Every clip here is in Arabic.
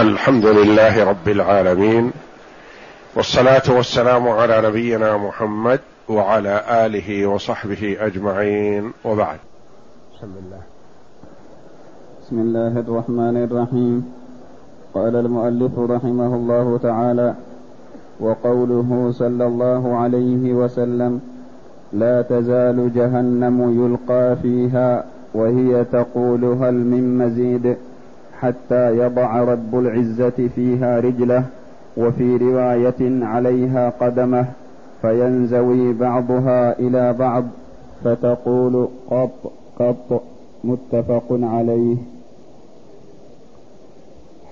الحمد لله رب العالمين والصلاة والسلام على نبينا محمد وعلى آله وصحبه أجمعين وبعد. بسم الله. بسم الله الرحمن الرحيم. قال المؤلف رحمه الله تعالى وقوله صلى الله عليه وسلم لا تزال جهنم يلقى فيها وهي تقول هل من مزيد؟ حتى يضع رب العزة فيها رجله وفي رواية عليها قدمه فينزوي بعضها إلى بعض فتقول قط قط متفق عليه.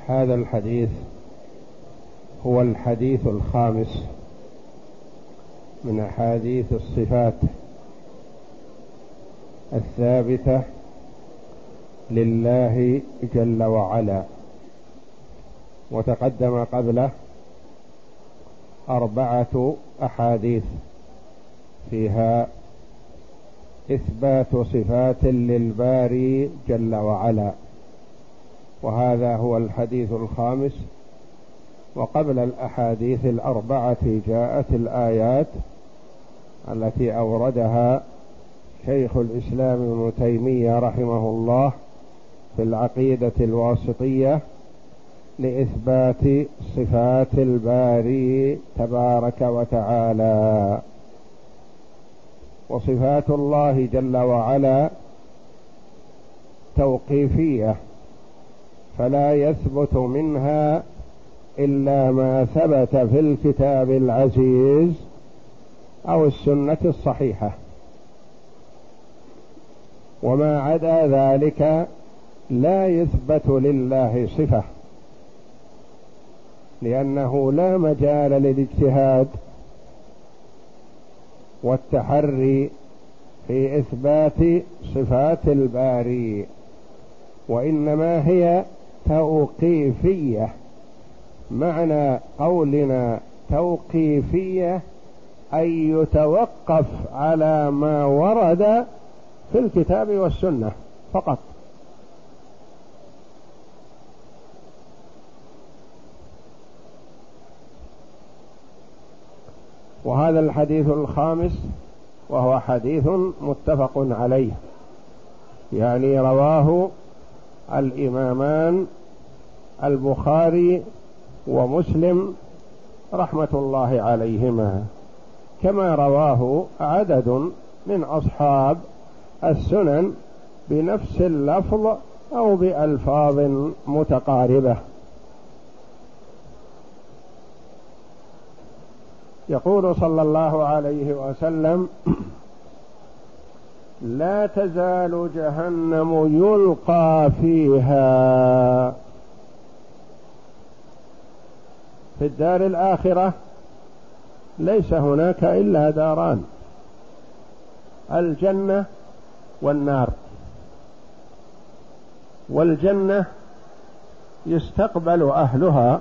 هذا الحديث هو الحديث الخامس من أحاديث الصفات الثابتة لله جل وعلا وتقدم قبله أربعة أحاديث فيها إثبات صفات للباري جل وعلا وهذا هو الحديث الخامس. وقبل الأحاديث الأربعة جاءت الآيات التي أوردها شيخ الإسلام ابن تيمية رحمه الله في العقيدة الواسطية لإثبات صفات الباري تبارك وتعالى. وصفات الله جل وعلا توقيفية فلا يثبت منها إلا ما ثبت في الكتاب العزيز أو السنة الصحيحة. وما عدا ذلك لا يثبت لله صفة. لأنه لا مجال للاجتهاد والتحري في إثبات صفات الباري وإنما هي توقيفية. معنى قولنا توقيفية أن يتوقف على ما ورد في الكتاب والسنة فقط. وهذا الحديث الخامس وهو حديث متفق عليه. يعني رواه الإمامان البخاري ومسلم رحمة الله عليهما. كما رواه عدد من أصحاب السنن بنفس اللفظ أو بألفاظ متقاربة. يقول صلى الله عليه وسلم لا تزال جهنم يلقى فيها. في الدار الآخرة ليس هناك إلا داران الجنة والنار. والجنة يستقبل أهلها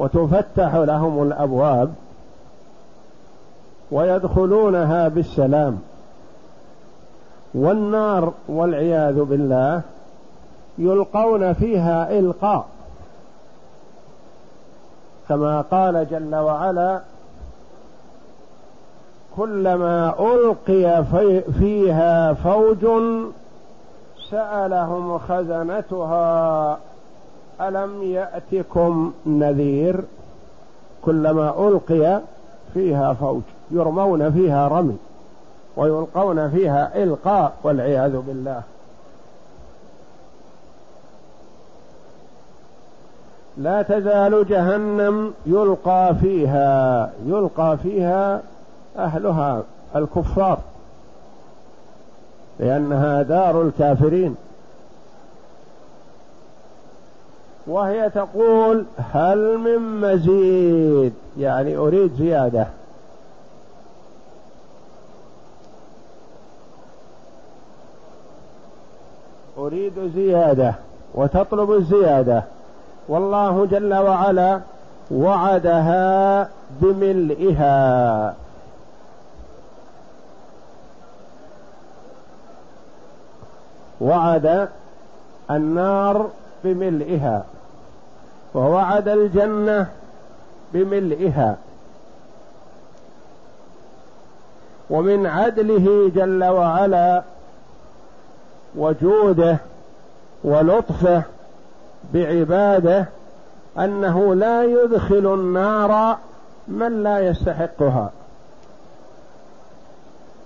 وتفتح لهم الأبواب ويدخلونها بالسلام. والنار والعياذ بالله يلقون فيها إلقاء. كما قال جل وعلا كلما ألقي في فيها فوج سألهم خزنتها ألم يأتكم نذير كلما ألقي فيها فوج يرمون فيها رمي ويلقون فيها إلقاء والعياذ بالله. لا تزال جهنم يلقى فيها يلقى فيها أهلها الكفار لأنها دار الكافرين. وهي تقول هل من مزيد؟ يعني أريد زيادة. أريد زيادة وتطلب الزيادة. والله جل وعلا وعدها بملئها. وعد النار بملئها. ووعد الجنة بملئها. ومن عدله جل وعلا وجوده ولطفه بعباده أنه لا يدخل النار من لا يستحقها.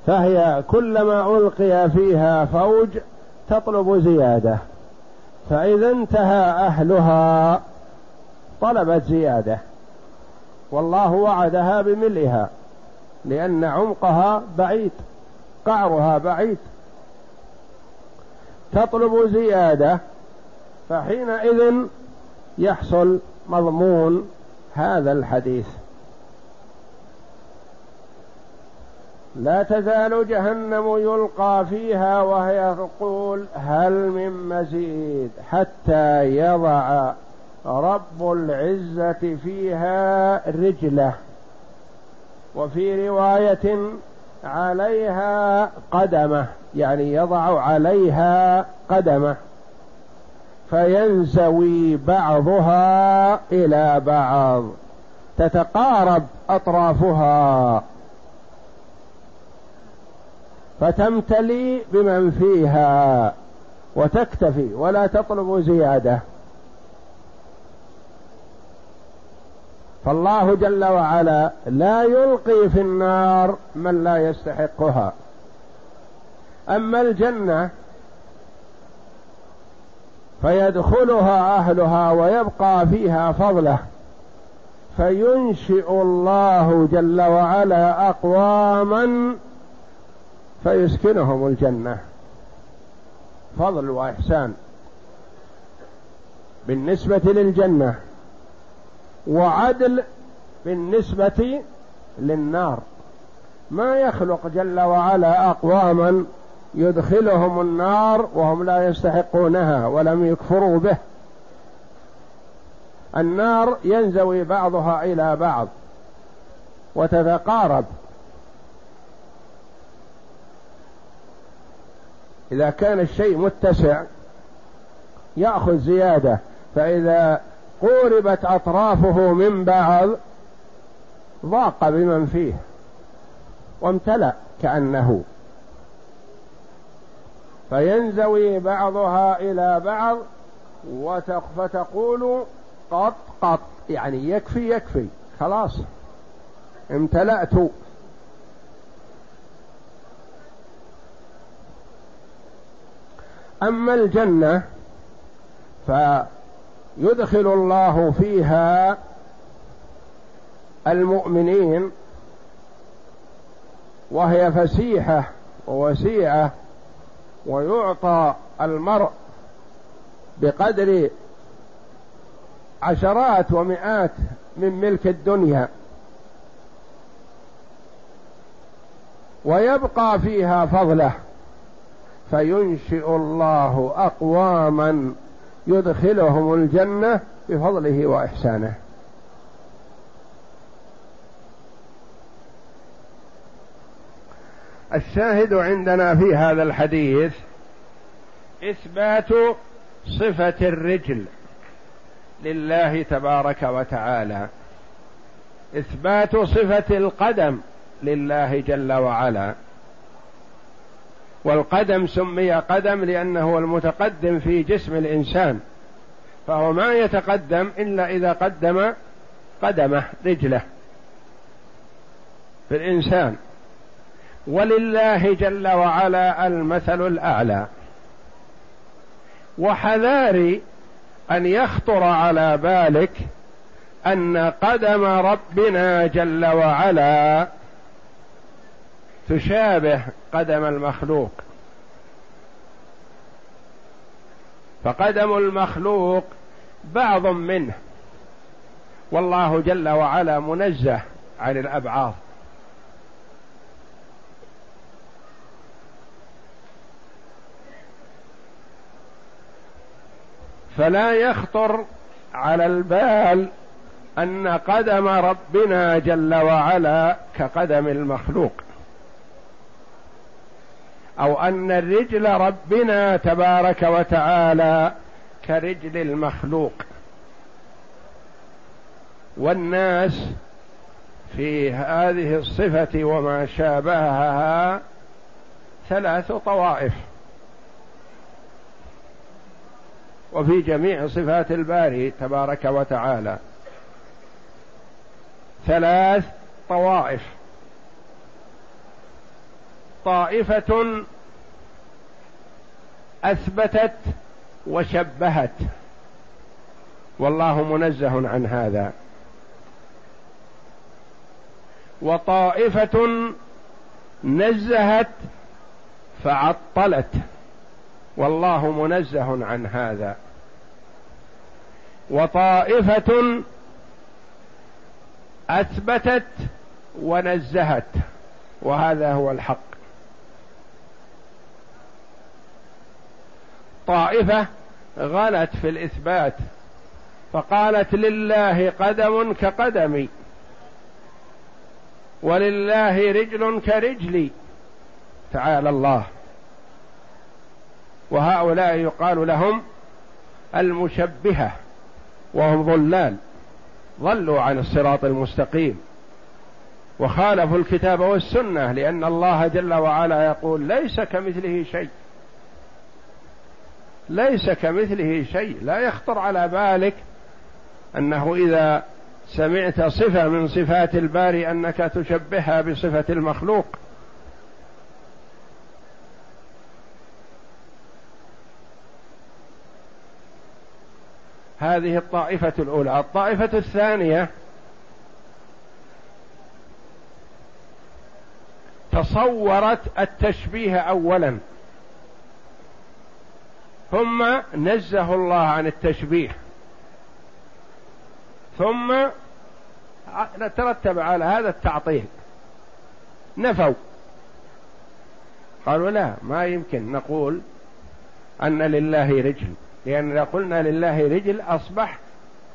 فهي كلما ألقي فيها فوج تطلب زيادة. فإذا انتهى أهلها طلبت زيادة. والله وعدها بملئها لأن عمقها بعيد قعرها بعيد. تطلب زيادة فحينئذ يحصل مضمون هذا الحديث. لا تزال جهنم يلقى فيها وهي تقول هل من مزيد حتى يضع رب العزة فيها رجلة وفي رواية عليها قدمة يعني يضع عليها قدمة فينزوي بعضها إلى بعض تتقارب أطرافها. فتمتلي بمن فيها وتكتفي ولا تطلب زيادة. فالله جل وعلا لا يلقي في النار من لا يستحقها. أما الجنة فيدخلها أهلها ويبقى فيها فضله فينشئ الله جل وعلا أقواما فيسكنهم الجنة. فضل وإحسان. بالنسبة للجنة وعدل بالنسبة للنار. ما يخلق جل وعلا أقواما يدخلهم النار وهم لا يستحقونها ولم يكفروا به. النار ينزوي بعضها إلى بعض وتتقارب. إذا كان الشيء متسع يأخذ زيادة فإذا قوربت أطرافه من بعض ضاق بمن فيه وامتلأ كأنه. فينزوي بعضها إلى بعض فتقول قط قط يعني يكفي يكفي خلاص امتلأت. أما الجنة فيدخل الله فيها المؤمنين وهي فسيحة ووسيعة ويعطى المرء بقدر عشرات ومئات من ملك الدنيا. ويبقى فيها فضله فينشئ الله أقواما يدخلهم الجنة بفضله وإحسانه. الشاهد عندنا في هذا الحديث إثبات صفة الرجل لله تبارك وتعالى. إثبات صفة القدم لله جل وعلا. والقدم سمي قدم لأنه المتقدم في جسم الإنسان فهو ما يتقدم إلا إذا قدم قدمه رجله في الإنسان. ولله جل وعلا المثل الأعلى. وحذاري أن يخطر على بالك أن قدم ربنا جل وعلا تشابه قدم المخلوق. فقدم المخلوق بعض منه. والله جل وعلا منزه عن الأبعاض. فلا يخطر على البال أن قدم ربنا جل وعلا كقدم المخلوق. أو أن الرجل ربنا تبارك وتعالى كرجل المخلوق. والناس في هذه الصفة وما شابهها ثلاث طوائف. وفي جميع صفات الباري تبارك وتعالى. ثلاث طوائف. طائفة أثبتت وشبهت. والله منزه عن هذا. وطائفة نزهت فعطلت. والله منزه عن هذا. وطائفة أثبتت ونزهت. وهذا هو الحق. طائفة غلت في الإثبات فقالت لله قدم كقدمي ولله رجل كرجلي. تعالى الله. وهؤلاء يقال لهم المشبهة وهم ضلال. ضلوا عن الصراط المستقيم. وخالفوا الكتاب والسنة لأن الله جل وعلا يقول ليس كمثله شيء. ليس كمثله شيء. لا يخطر على بالك أنه إذا سمعت صفة من صفات الباري أنك تشبهها بصفة المخلوق. هذه الطائفة الأولى. الطائفة الثانية تصورت التشبيه أولا. ثم نزه الله عن التشبيه. ثم ترتب على هذا التعطيل. نفوا. قالوا لا ما يمكن نقول أن لله رجل لأن إذا قلنا لله رجل أصبح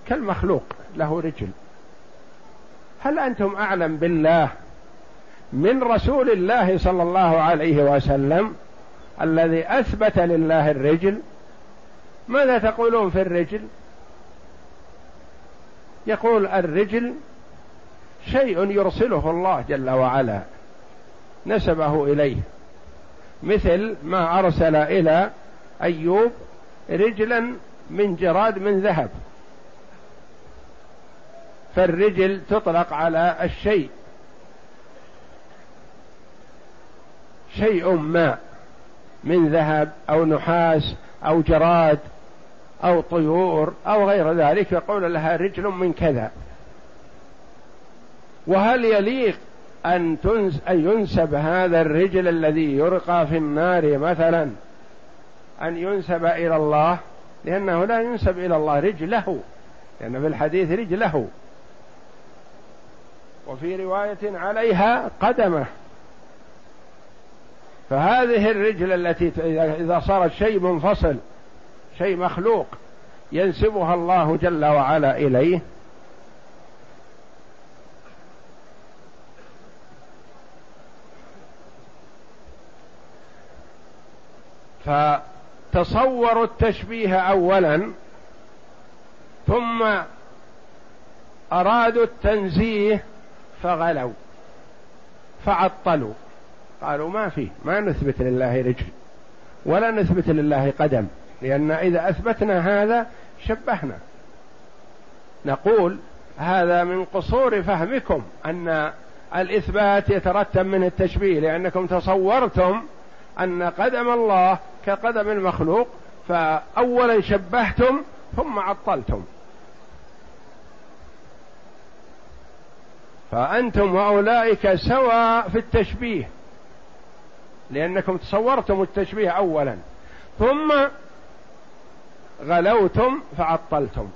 كالمخلوق له رجل. هل أنتم أعلم بالله من رسول الله صلى الله عليه وسلم الذي أثبت لله الرجل ماذا تقولون في الرجل؟ يقول الرجل شيء يرسله الله جل وعلا نسبه إليه مثل ما أرسل إلى أيوب رجلا من جراد من ذهب. فالرجل تطلق على الشيء شيء ما. من ذهب أو نحاس أو جراد أو طيور أو غير ذلك يقول لها رجل من كذا. وهل يليق أن ينسب هذا الرجل الذي يرقى في النار مثلا أن ينسب إلى الله؟ لأنه لا ينسب إلى الله رجله لأن في الحديث رجله. وفي رواية عليها قدمه. فهذه الرجل التي إذا صارت شيء منفصل شيء مخلوق ينسبها الله جل وعلا إليه ف تصوروا التشبيه اولا ثم أرادوا التنزيه فغلوا فعطلوا. قالوا ما في ما نثبت لله رجل ولا نثبت لله قدم لأن إذا أثبتنا هذا شبهنا. نقول هذا من قصور فهمكم أن الإثبات يترتب من التشبيه لأنكم تصورتم أن قدم الله كقدم المخلوق فأولا شبهتم ثم عطلتم فأنتم وأولئك سواء في التشبيه. لأنكم تصورتم التشبيه أولا. ثم غلوتم فعطلتم.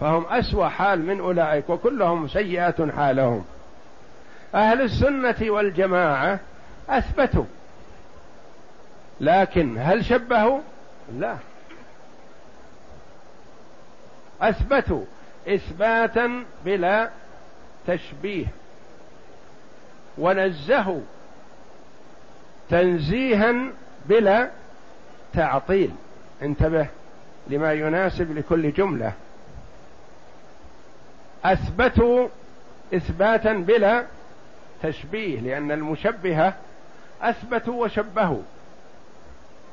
فهم أسوأ حال من أولئك وكلهم سيئات حالهم. أهل السنة والجماعة أثبتوا. لكن هل شبهوا؟ لا. أثبتوا إثباتا بلا تشبيه. ونزهوا تنزيها بلا تعطيل. انتبه لما يناسب لكل جملة. اثبتوا إثباتا بلا تشبيه لأن المشبهه اثبتوا وشبهوا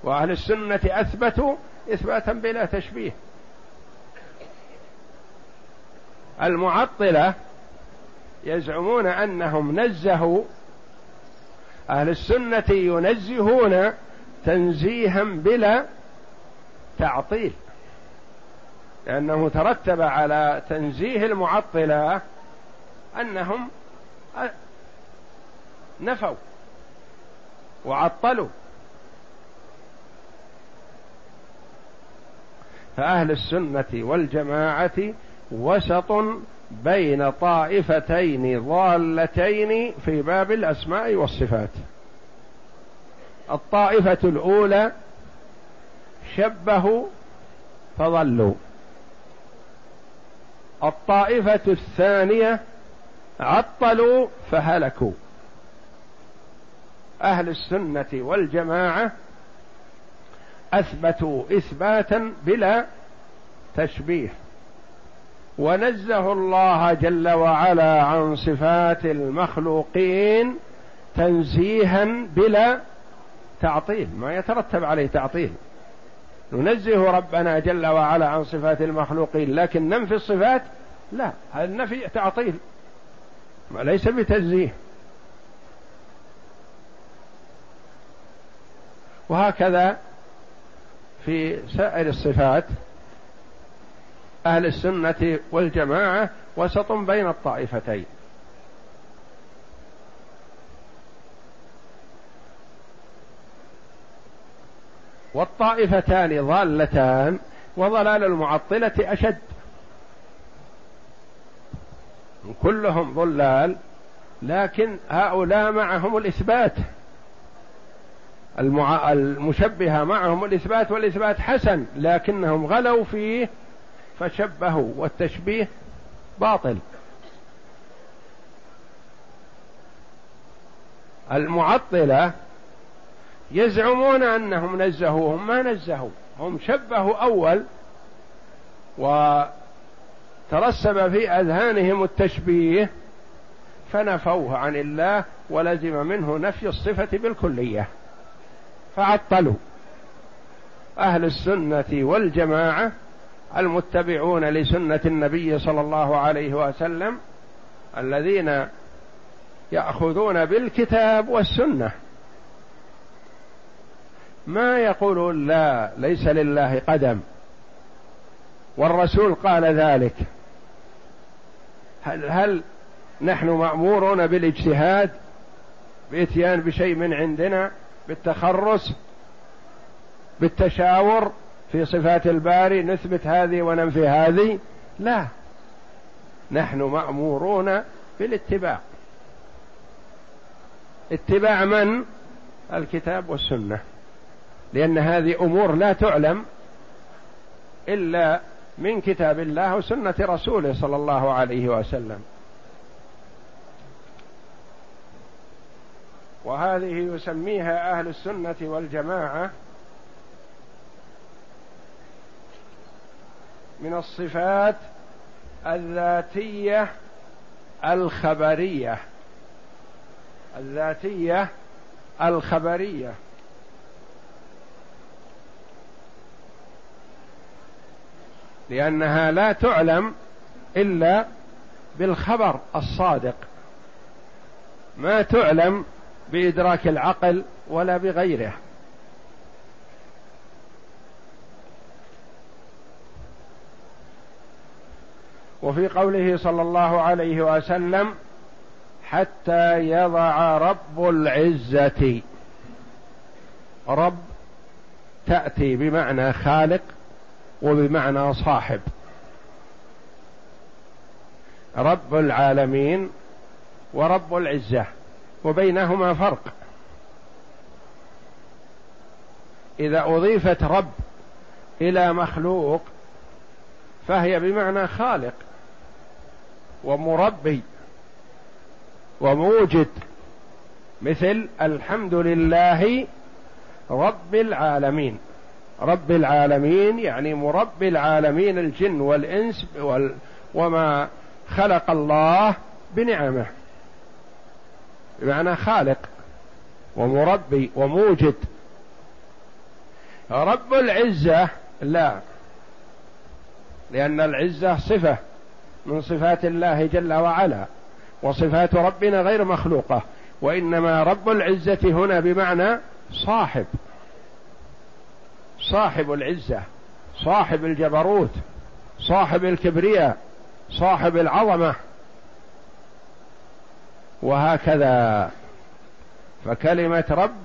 وأهل السنة اثبتوا إثباتا بلا تشبيه. المعطلة يزعمون أنهم نزهوا أهل السنة ينزهون تنزيها بلا تعطيل لأنه ترتب على تنزيه المعطلة أنهم نفوا وعطلوا. فأهل السنة والجماعة وسط بين طائفتين ضالتين في باب الأسماء والصفات. الطائفة الأولى شبهوا فضلوا. الطائفة الثانية عطلوا فهلكوا. أهل السنة والجماعة أثبتوا إثباتا بلا تشبيه. ونزه الله جل وعلا عن صفات المخلوقين تنزيها بلا تعطيل ما يترتب عليه تعطيل. ننزه ربنا جل وعلا عن صفات المخلوقين لكن ننفي الصفات؟ لا هذا النفي تعطيل ليس بتنزيه. وهكذا في سائر الصفات أهل السنة والجماعة وسط بين الطائفتين. والطائفتان ضالتان وضلال المعطلة أشد. كلهم ضلال لكن هؤلاء معهم الإثبات. المع... المشبهة معهم الإثبات والإثبات حسن لكنهم غلوا فيه فشبهوا والتشبيه باطل. المعطلة يزعمون أنهم نزهوهم ما نزهوا هم شبهوا أول وترسب في أذهانهم التشبيه فنفوه عن الله ولزم منه نفي الصفة بالكلية. فعطلوا. أهل السنة والجماعة المتبعون لسنة النبي صلى الله عليه وسلم الذين يأخذون بالكتاب والسنة. ما يقولون لا ليس لله قدم. والرسول قال ذلك. هل هل نحن مأمورون بالاجتهاد بإتيان بشيء من عندنا بالتخرس بالتشاور؟ في صفات الباري نثبت هذه وننفي هذه؟ لا. نحن مأمورون بالاتباع. اتباع من؟ الكتاب والسنة. لأن هذه أمور لا تعلم إلا من كتاب الله وسنة رسوله صلى الله عليه وسلم. وهذه يسميها أهل السنة والجماعة من الصفات الذاتية الخبرية. الذاتية الخبرية. لأنها لا تعلم إلا بالخبر الصادق. ما تعلم بإدراك العقل ولا بغيره. وفي قوله صلى الله عليه وسلم حتى يضع رب العزة. رب تأتي بمعنى خالق وبمعنى صاحب. رب العالمين ورب العزة وبينهما فرق. إذا أضيفت رب إلى مخلوق فهي بمعنى خالق. ومربي وموجد مثل الحمد لله رب العالمين. رب العالمين يعني مربي العالمين الجن والإنس وال وما خلق الله بنعمة. بمعنى خالق ومربي وموجد. رب العزة لا لأن العزة صفة. من صفات الله جل وعلا وصفات ربنا غير مخلوقة وإنما رب العزة هنا بمعنى صاحب. صاحب العزة صاحب الجبروت صاحب الكبرياء صاحب العظمة. وهكذا. فكلمة رب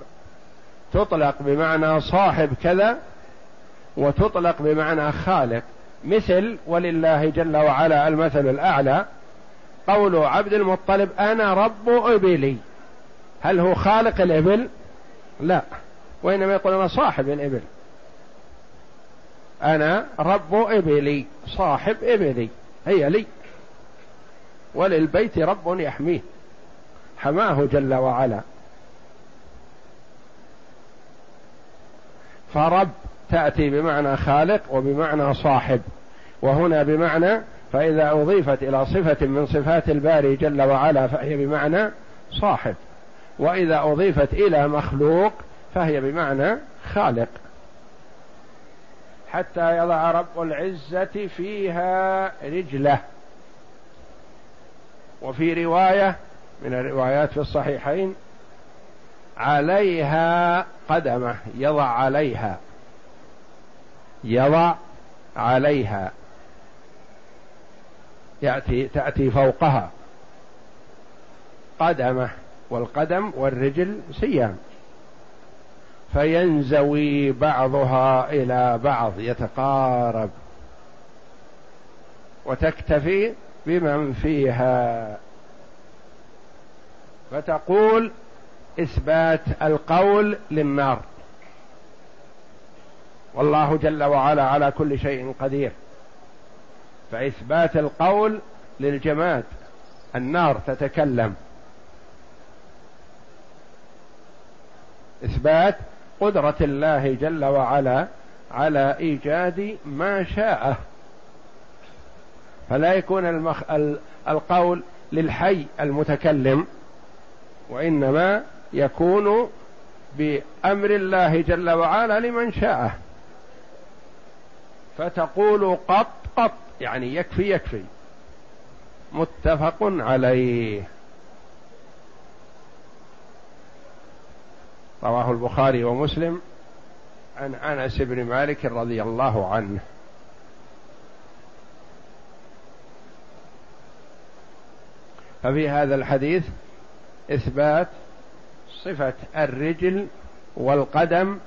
تطلق بمعنى صاحب كذا وتطلق بمعنى خالق. مثل ولله جل وعلا المثل الأعلى قول عبد المطلب أنا رب إبلي. هل هو خالق الإبل؟ لا وإنما يقول أنا صاحب الإبل. أنا رب إبلي صاحب إبلي هي لي. وللبيت رب يحميه حماه جل وعلا. فرب تأتي بمعنى خالق وبمعنى صاحب. وهنا بمعنى فإذا أضيفت إلى صفة من صفات الباري جل وعلا فهي بمعنى صاحب. وإذا أضيفت إلى مخلوق فهي بمعنى خالق. حتى يضع رب العزة فيها رجله. وفي رواية من الروايات في الصحيحين عليها قدمه يضع عليها. يضع عليها. يأتي تأتي فوقها. قدمه والقدم والرجل سيان. فينزوي بعضها إلى بعض يتقارب. وتكتفي بمن فيها. فتقول إثبات القول للنار. والله جل وعلا على كل شيء قدير. فإثبات القول للجماد النار تتكلم. إثبات قدرة الله جل وعلا على إيجاد ما شاء فلا يكون المخ... القول للحي المتكلم وإنما يكون بأمر الله جل وعلا لمن شاءه. فتقول قط قط يعني يكفي يكفي. متفق عليه. رواه البخاري ومسلم عن أنس بن مالك رضي الله عنه. ففي هذا الحديث إثبات صفة الرجل والقدم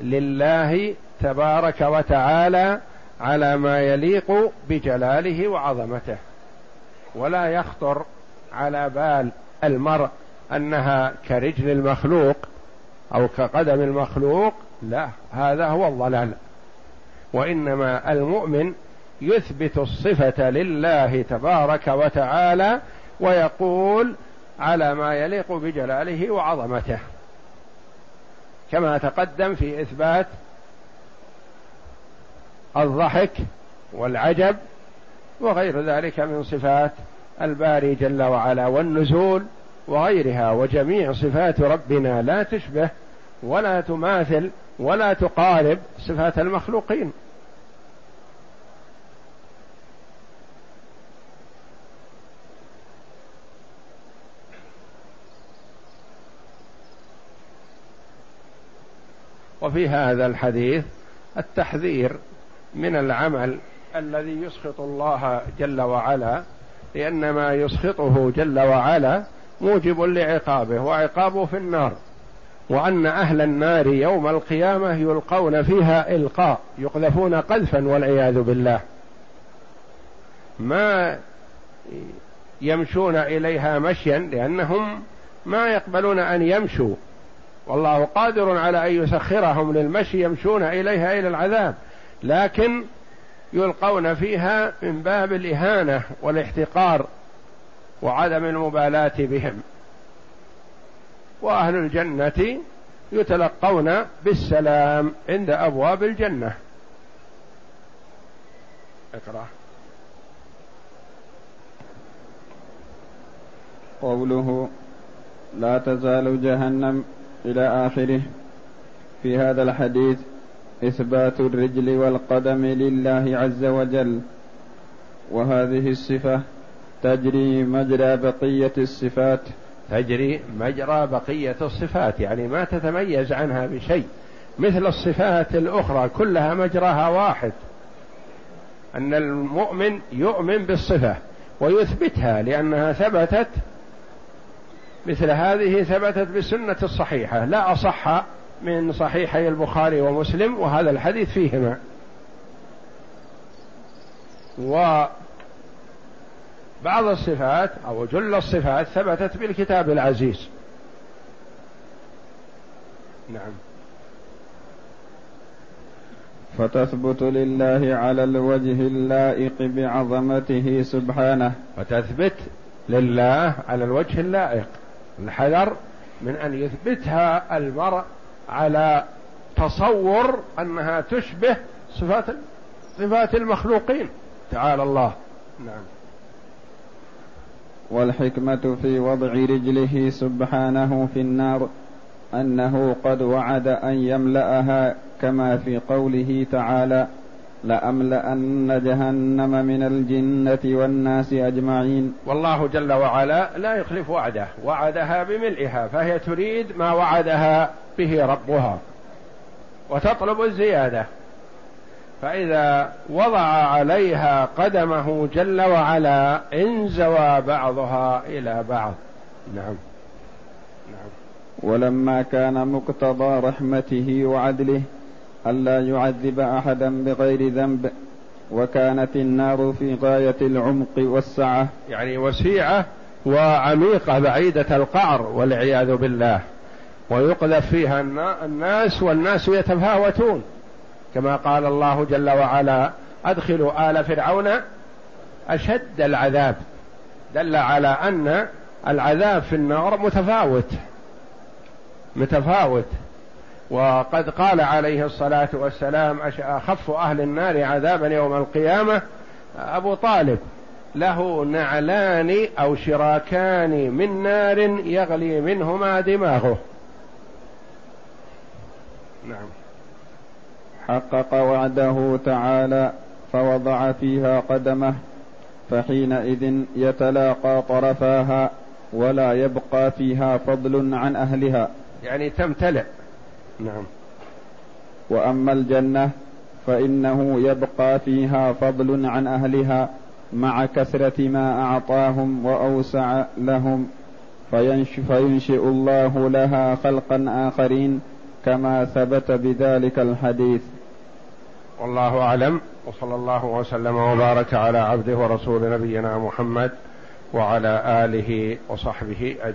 لله تبارك وتعالى على ما يليق بجلاله وعظمته ولا يخطر على بال المرء أنها كرجل المخلوق أو كقدم المخلوق لا هذا هو الضلال. وإنما المؤمن يثبت الصفة لله تبارك وتعالى ويقول على ما يليق بجلاله وعظمته كما تقدم في إثبات الضحك والعجب وغير ذلك من صفات الباري جل وعلا والنزول وغيرها وجميع صفات ربنا لا تشبه ولا تماثل ولا تقارب صفات المخلوقين. وفي هذا الحديث التحذير من العمل الذي يسخط الله جل وعلا لأن ما يسخطه جل وعلا موجب لعقابه وعقابه في النار. وأن أهل النار يوم القيامة يلقون فيها إلقاء يقذفون قذفا والعياذ بالله. ما يمشون إليها مشيا لأنهم ما يقبلون أن يمشوا. والله قادر على أن يسخرهم للمشي يمشون إليها إلى العذاب. لكن يلقون فيها من باب الإهانة والاحتقار وعدم المبالاة بهم. وأهل الجنة يتلقون بالسلام عند أبواب الجنة. اقرأ. قوله لا تزال جهنم إلى آخره. في هذا الحديث إثبات الرجل والقدم لله عز وجل. وهذه الصفة تجري مجرى بقية الصفات. تجري مجرى بقية الصفات يعني ما تتميز عنها بشيء. مثل الصفات الأخرى كلها مجراها واحد. أن المؤمن يؤمن بالصفة ويثبتها لأنها ثبتت مثل هذه ثبتت بالسنة الصحيحة. لا أصح من صحيحي البخاري ومسلم وهذا الحديث فيهما. وبعض الصفات أو جل الصفات ثبتت بالكتاب العزيز. نعم. فتثبت لله على الوجه اللائق بعظمته سبحانه. فتثبت لله على الوجه اللائق. الحذر من أن يثبتها المرء على تصور أنها تشبه صفات صفات المخلوقين. تعالى الله. نعم. والحكمة في وضع رجله سبحانه في النار أنه قد وعد أن يملأها كما في قوله تعالى لأملأن جهنم من الجنة والناس أجمعين. والله جل وعلا لا يخلف وعده وعدها بملئها فهي تريد ما وعدها به ربها وتطلب الزيادة. فإذا وضع عليها قدمه جل وعلا انزوى بعضها إلى بعض. نعم. نعم. ولما كان مقتضى رحمته وعدله ألا يعذب أحدا بغير ذنب وكانت النار في غاية العمق والسعة. يعني وسيعة وعميقة بعيدة القعر والعياذ بالله. ويقذف فيها الناس والناس يتفاوتون. كما قال الله جل وعلا أدخلوا آل فرعون أشد العذاب. دل على أن العذاب في النار متفاوت. متفاوت. وقد قال عليه الصلاة والسلام أخف أهل النار عذابا يوم القيامة أبو طالب له نعلان أو شراكان من نار يغلي منهما دماغه. نعم. حقق وعده تعالى فوضع فيها قدمه فحينئذ يتلاقى طرفاها ولا يبقى فيها فضل عن أهلها. يعني تمتلئ. نعم. وأما الجنة فإنه يبقى فيها فضل عن أهلها مع كثرة ما أعطاهم وأوسع لهم فينشئ الله لها خلقا آخرين كما ثبت بذلك الحديث. والله أعلم وصلى الله وسلم وبارك على عبده ورسول نبينا محمد وعلى آله وصحبه أجمعين.